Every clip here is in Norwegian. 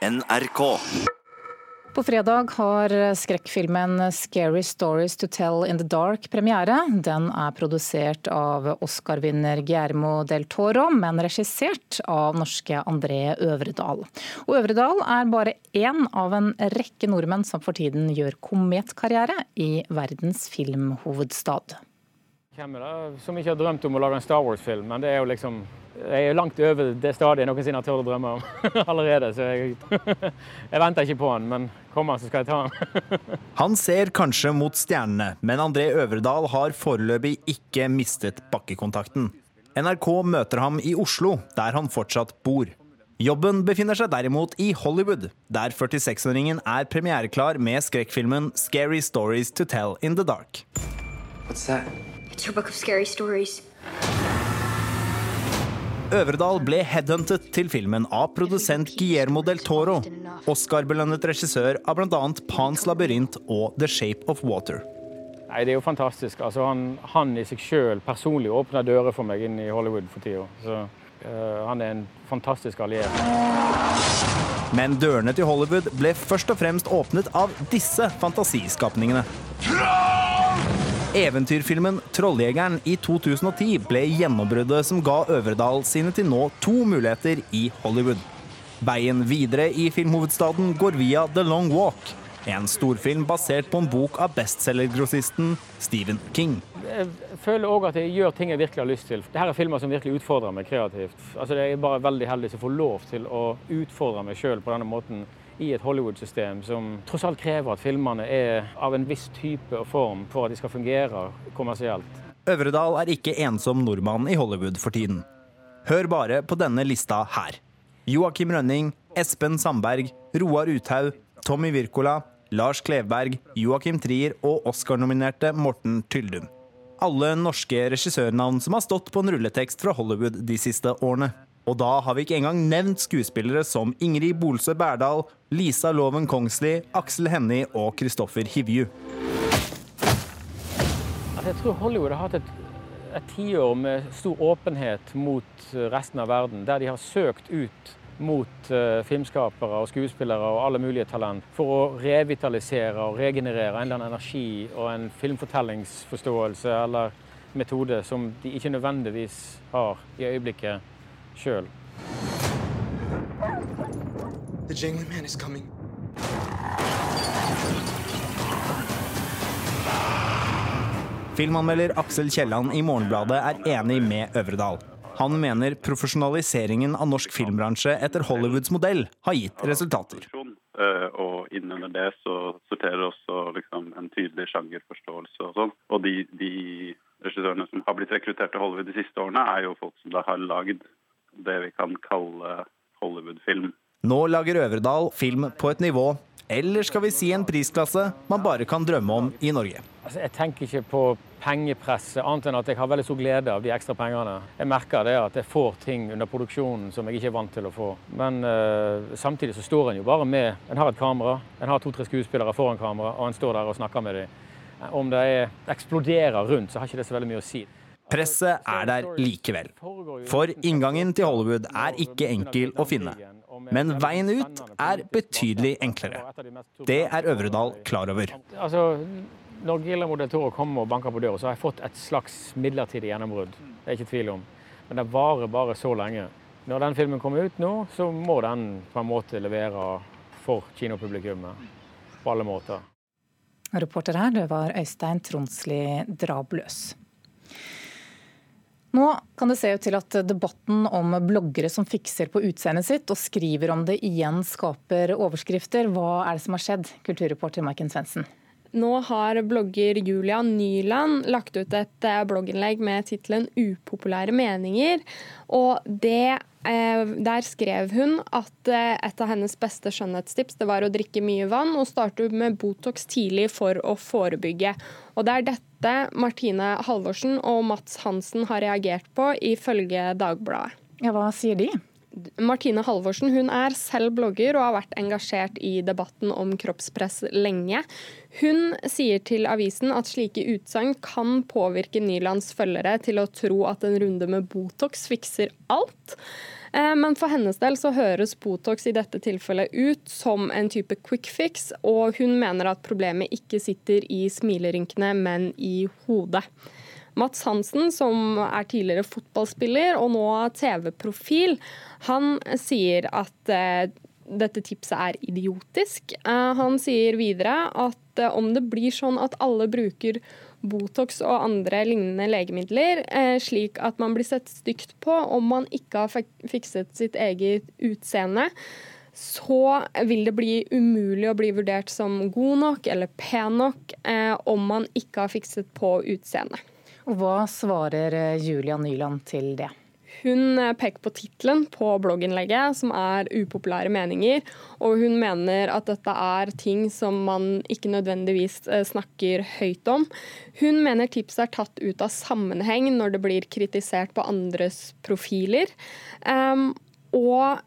NRK. På fredag har skrekkfilmen 'Scary Stories to Tell in the Dark' premiere. Den er produsert av Oscar-vinner Guillermo del Toro, men regissert av norske André Øvredal. Og Øvredal er bare én av en rekke nordmenn som for tiden gjør kometkarriere i verdens filmhovedstad. Hvem er det som ikke har drømt om å lage en Star Wars-film? Men det er jo liksom jeg er langt over det stadiet noensinne har turt å drømme om allerede. Så jeg, jeg, venter ikke på han, men kommer han, så skal jeg ta han. han ser kanskje mot stjernene, men André Øvredal har foreløpig ikke mistet bakkekontakten. NRK møter ham i Oslo, der han fortsatt bor. Jobben befinner seg derimot i Hollywood, der 46-åringen er premiereklar med skrekkfilmen 'Scary Stories to Tell in the Dark'. What's that? It's your book of scary stories. Øvredal ble headhuntet til filmen av produsent Guillermo del Toro, Oscar-belønnet regissør av bl.a. Pans labyrint og The Shape of Water. Nei, Det er jo fantastisk. Altså, han, han i seg sjøl personlig åpner dører for meg inn i Hollywood for tida. Så uh, han er en fantastisk alliert. Men dørene til Hollywood ble først og fremst åpnet av disse fantasiskapningene. Eventyrfilmen 'Trolljegeren' i 2010 ble gjennombruddet som ga Øvredal sine til nå to muligheter i Hollywood. Veien videre i filmhovedstaden går via The Long Walk, en storfilm basert på en bok av bestselgergrossisten Stephen King. Jeg føler òg at jeg gjør ting jeg virkelig har lyst til. Dette er filmer som virkelig utfordrer meg kreativt. Altså, jeg er bare veldig heldig som får lov til å utfordre meg sjøl på denne måten i et Hollywood-system som tross alt krever at filmene er av en viss type og form for at de skal fungere kommersielt. Øvredal er ikke ensom nordmann i Hollywood for tiden. Hør bare på denne lista her. Joakim Rønning, Espen Sandberg, Roar Uthaug, Tommy Wirkola, Lars Klevberg, Joakim Trier og Oscar-nominerte Morten Tyldum. Alle norske regissørnavn som har stått på en rulletekst fra Hollywood de siste årene. Og da har vi ikke engang nevnt skuespillere som Ingrid Bolsø Berdal, Lisa Loven Kongsli, Aksel Hennie og Kristoffer Hivju. Altså, jeg tror Hollywood har hatt et, et tiår med stor åpenhet mot resten av verden, der de har søkt ut mot uh, filmskapere og skuespillere og alle mulige talent for å revitalisere og regenerere en eller annen energi og en filmfortellingsforståelse eller metode som de ikke nødvendigvis har i øyeblikket sjøl. Filmanmelder Aksel Kielland i Morgenbladet er enig med Øvredal. Han mener profesjonaliseringen av norsk filmbransje etter Hollywoods modell har gitt resultater. Eh, og innunder det så sorterer også liksom en tydelig sjangerforståelse og sånn. Og de, de regissørene som har blitt rekruttert til Hollywood de siste årene, er jo folk som da har lagd det vi kan kalle Hollywood-film. Nå lager Øverdal film på et nivå, eller skal vi si en prisklasse, man bare kan drømme om i Norge. Altså, jeg tenker ikke på pengepresset, annet enn at jeg har veldig stor glede av de ekstra pengene. Jeg merker det at jeg får ting under produksjonen som jeg ikke er vant til å få. Men uh, samtidig så står en jo bare med En har et kamera, en har to-tre skuespillere foran kamera, og en står der og snakker med dem. Om det er, eksploderer rundt, så har ikke det så veldig mye å si. Presset er der likevel. For inngangen til Hollywood er ikke enkel å finne. Men veien ut er betydelig enklere. Det er Øvredal klar over. Altså, når Guillermo del Toro kommer og banker på døra, så har jeg fått et slags midlertidig gjennombrudd. Det er ikke tvil om. Men det varer bare så lenge. Når den filmen kommer ut nå, så må den på en måte levere for kinopublikummet. På alle måter. Reporter her, det var Øystein Tronsli Drabløs. Nå kan det se ut til at debatten om bloggere som fikser på utseendet sitt og skriver om det igjen skaper overskrifter. Hva er det som har skjedd, kulturreporter Maiken Svendsen? Nå har blogger Julia Nyland lagt ut et eh, blogginnlegg med tittelen 'Upopulære meninger'. Og det, eh, der skrev hun at eh, et av hennes beste skjønnhetstips var å drikke mye vann og starte med Botox tidlig for å forebygge. Og det er dette Martine Halvorsen og Mats Hansen har reagert på, ifølge Dagbladet. Ja, Hva sier de? Martine Halvorsen hun er selv blogger og har vært engasjert i debatten om kroppspress lenge. Hun sier til avisen at slike utsagn kan påvirke Nylands følgere til å tro at en runde med Botox fikser alt. Eh, men for hennes del så høres Botox i dette tilfellet ut som en type quick fix, og hun mener at problemet ikke sitter i smilerynkene, men i hodet. Mats Hansen, som er tidligere fotballspiller og nå TV-profil, han sier at eh, dette tipset er idiotisk. Eh, han sier videre at eh, om det blir sånn at alle bruker Botox og andre lignende legemidler, slik at man blir sett stygt på om man ikke har fikset sitt eget utseende, så vil det bli umulig å bli vurdert som god nok eller pen nok om man ikke har fikset på utseendet. Hva svarer eh, Julia Nyland til det? Hun eh, peker på tittelen på blogginnlegget, som er 'upopulære meninger'. Og hun mener at dette er ting som man ikke nødvendigvis eh, snakker høyt om. Hun mener tipset er tatt ut av sammenheng når det blir kritisert på andres profiler. Um, og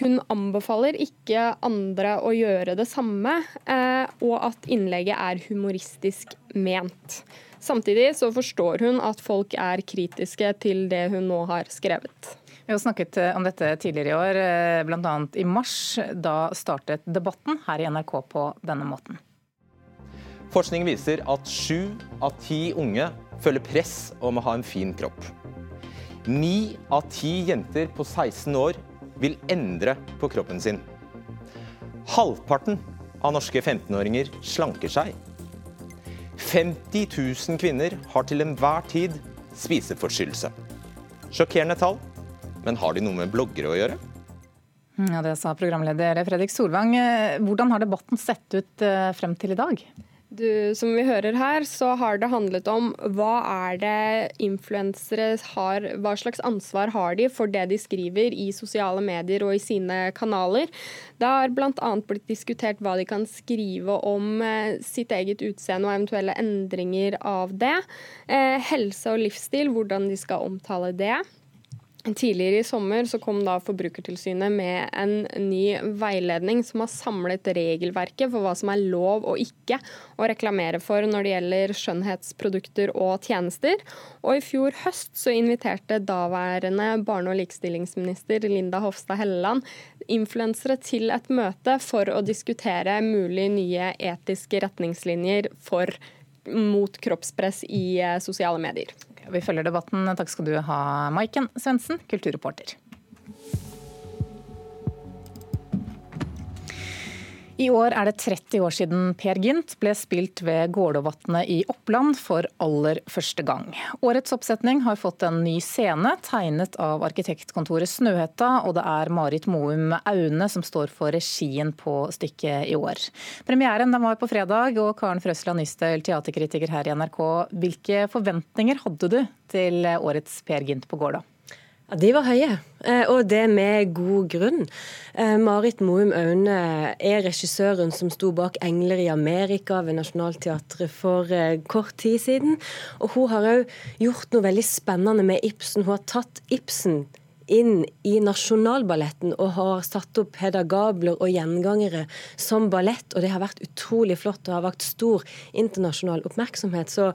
hun anbefaler ikke andre å gjøre det samme, uh, og at innlegget er humoristisk ment. Samtidig så forstår hun at folk er kritiske til det hun nå har skrevet. Vi har snakket eh, om dette tidligere i år, eh, bl.a. i mars. Da startet debatten her i NRK på denne måten. Forskning viser at sju av ti unge føler press om å ha en fin kropp. Ni av ti jenter på 16 år vil endre på kroppen sin. Halvparten av norske 15-åringer slanker seg 50 000 kvinner har til enhver tid spiseforstyrrelse. Sjokkerende tall, men har de noe med bloggere å gjøre? Ja, Det sa programleder Fredrik Solvang. Hvordan har debatten sett ut eh, frem til i dag? Du, som vi hører her, så har det handlet om hva er det influensere har Hva slags ansvar har de for det de skriver i sosiale medier og i sine kanaler? Det har bl.a. blitt diskutert hva de kan skrive om eh, sitt eget utseende og eventuelle endringer av det. Eh, helse og livsstil, hvordan de skal omtale det. Tidligere i sommer så kom da Forbrukertilsynet med en ny veiledning som har samlet regelverket for hva som er lov og ikke å reklamere for når det gjelder skjønnhetsprodukter og tjenester. Og i fjor høst så inviterte daværende barne- og likestillingsminister Linda Hofstad Helleland influensere til et møte for å diskutere mulig nye etiske retningslinjer for, mot kroppspress i eh, sosiale medier. Vi følger debatten. Takk skal du ha, Maiken Svendsen, kulturreporter. I år er det 30 år siden Per Gynt ble spilt ved Gålåvatnet i Oppland for aller første gang. Årets oppsetning har fått en ny scene, tegnet av arkitektkontoret Snøhetta, og det er Marit Moum Aune som står for regien på stykket i år. Premieren var på fredag, og Karen Frøsland Nystøyl, teaterkritiker her i NRK. Hvilke forventninger hadde du til årets Per Gynt på Gålå? Ja, De var høye, eh, og det med god grunn. Eh, Marit Moum Aune er regissøren som sto bak 'Engler i Amerika' ved Nationaltheatret for eh, kort tid siden. Og hun har òg gjort noe veldig spennende med Ibsen. Hun har tatt Ibsen inn i Nasjonalballetten og har satt opp Hedda Gabler og gjengangere som ballett, og det har vært utrolig flott og har vakt stor internasjonal oppmerksomhet. Så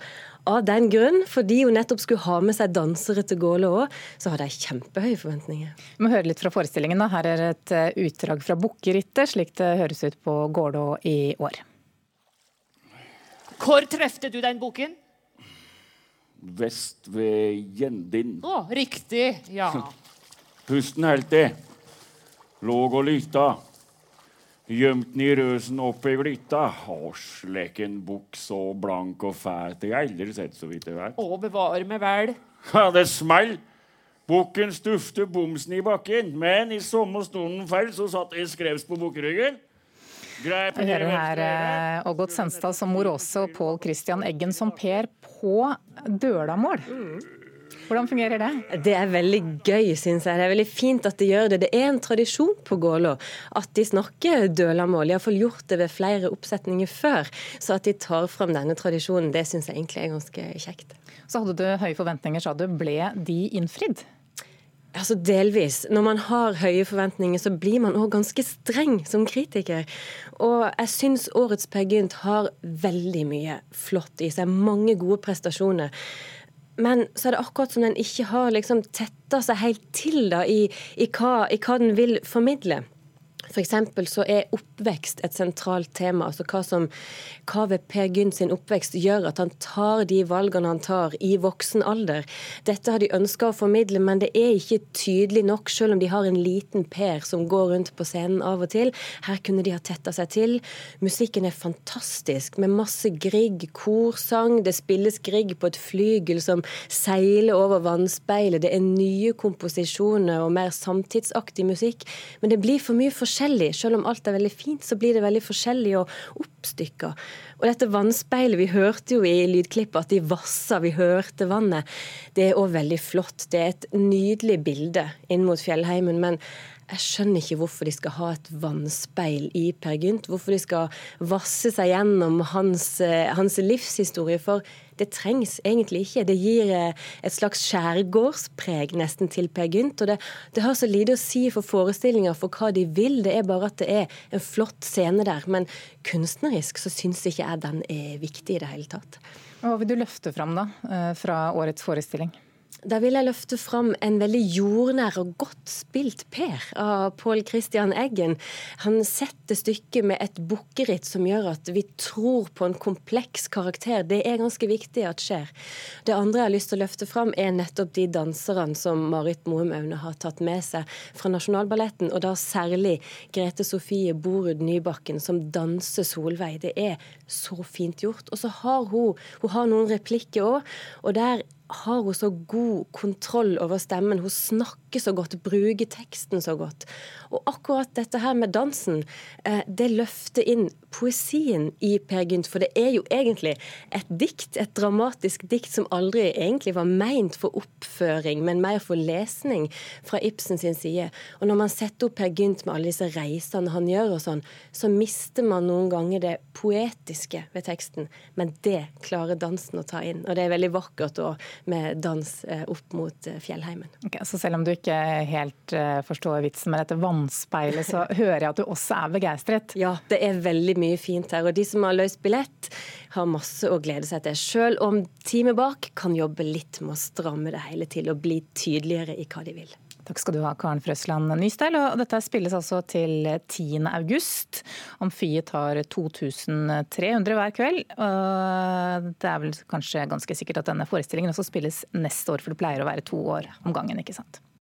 av den grunn, fordi hun nettopp skulle ha med seg dansere til Gålå òg, så hadde jeg kjempehøye forventninger. Vi må høre litt fra forestillingen. da. Her er et eh, utdrag fra Bukkerittet, slik det høres ut på Gålå i år. Hvor trefte du den boken? Vest ved Gjendin. Å, riktig. Ja. Pusten helt i. Låg og lytta. Gjemt i røsen opp i glitta. Å, sleken bukk så blank og fæt. Jeg har aldri sett så vidt jeg vet. Å, bevare meg vel. Ja, det smell. Bukken stufte bomsen i bakken, men i samme stunden fell, så satt jeg skrevs på bukkryggen. Vi hører her eh, Ågot Senstad som mor også, og Pål Christian Eggen som Per på dølamål. Hvordan fungerer det? Det er veldig gøy, syns jeg. Det er veldig fint at de gjør det. Det er en tradisjon på Gålå at de snakker dølamål. De har iallfall gjort det ved flere oppsetninger før. Så at de tar fram denne tradisjonen, det syns jeg egentlig er ganske kjekt. Så hadde du høye forventninger, sa du. Ble de innfridd? Altså Delvis. Når man har høye forventninger, så blir man òg ganske streng som kritiker. Og jeg syns årets Per Gynt har veldig mye flott i seg. Mange gode prestasjoner. Men så er det akkurat som den ikke har liksom tetta seg helt til da, i, i, hva, i hva den vil formidle. F.eks. så er oppvekst et sentralt tema. altså Hva, som, hva ved Per Gynt sin oppvekst gjør at han tar de valgene han tar i voksen alder. Dette har de ønska å formidle, men det er ikke tydelig nok, selv om de har en liten Per som går rundt på scenen av og til. Her kunne de ha tetta seg til. Musikken er fantastisk, med masse Grieg, korsang. Det spilles Grieg på et flygel som seiler over vannspeilet. Det er nye komposisjoner og mer samtidsaktig musikk. Men det blir for mye forskjellig forskjellig. Selv om alt er veldig fint, så blir det veldig forskjellig og oppstykka. Og dette vannspeilet, vi hørte jo i lydklippet at de vassa, vi hørte vannet. Det er òg veldig flott. Det er et nydelig bilde inn mot fjellheimen. men jeg skjønner ikke hvorfor de skal ha et vannspeil i Per Gynt. Hvorfor de skal vasse seg gjennom hans, eh, hans livshistorie. For det trengs egentlig ikke. Det gir eh, et slags skjærgårdspreg nesten til Per Gynt. Og det, det har så lite å si for forestillinger for hva de vil. Det er bare at det er en flott scene der. Men kunstnerisk så syns ikke jeg den er viktig i det hele tatt. Hva vil du løfte fram da, eh, fra årets forestilling? Da vil jeg løfte fram en veldig jordnær og godt spilt Per av Pål Christian Eggen. Han setter stykket med et bukkeritt som gjør at vi tror på en kompleks karakter. Det er ganske viktig at skjer. Det andre jeg har lyst til å løfte fram, er nettopp de danserne som Marit Moum Aune har tatt med seg fra Nasjonalballetten, og da særlig Grete Sofie Borud Nybakken, som danser Solveig. Det er så fint gjort. Og så har hun, hun har noen replikker òg, og der har hun så god kontroll over stemmen. Hun snakker så godt, bruker teksten så godt. Og akkurat dette her med dansen, eh, det løfter inn poesien i Per Gynt. For det er jo egentlig et dikt, et dramatisk dikt som aldri egentlig var meint for oppføring, men mer for lesning fra Ibsen sin side. Og når man setter opp Per Gynt med alle disse reisene han gjør og sånn, så mister man noen ganger det poetiske ved teksten. Men det klarer dansen å ta inn. Og det er veldig vakkert å med dans eh, opp mot eh, fjellheimen. Okay, så selv om du ikke helt eh, forstår vitsen med dette vannspeilet, så hører jeg at du også er begeistret? Ja, det er veldig mye fint her. Og de som har løst billett, har masse å glede seg til. Selv om teamet bak kan jobbe litt med å stramme det hele til og bli tydeligere i hva de vil. Takk skal du ha, Karen Frøsland Nystøl. Og dette spilles altså til 10. august. Amfiet tar 2300 hver kveld. Det er vel kanskje ganske sikkert at denne forestillingen også spilles neste år, for det pleier å være to år om gangen, ikke sant?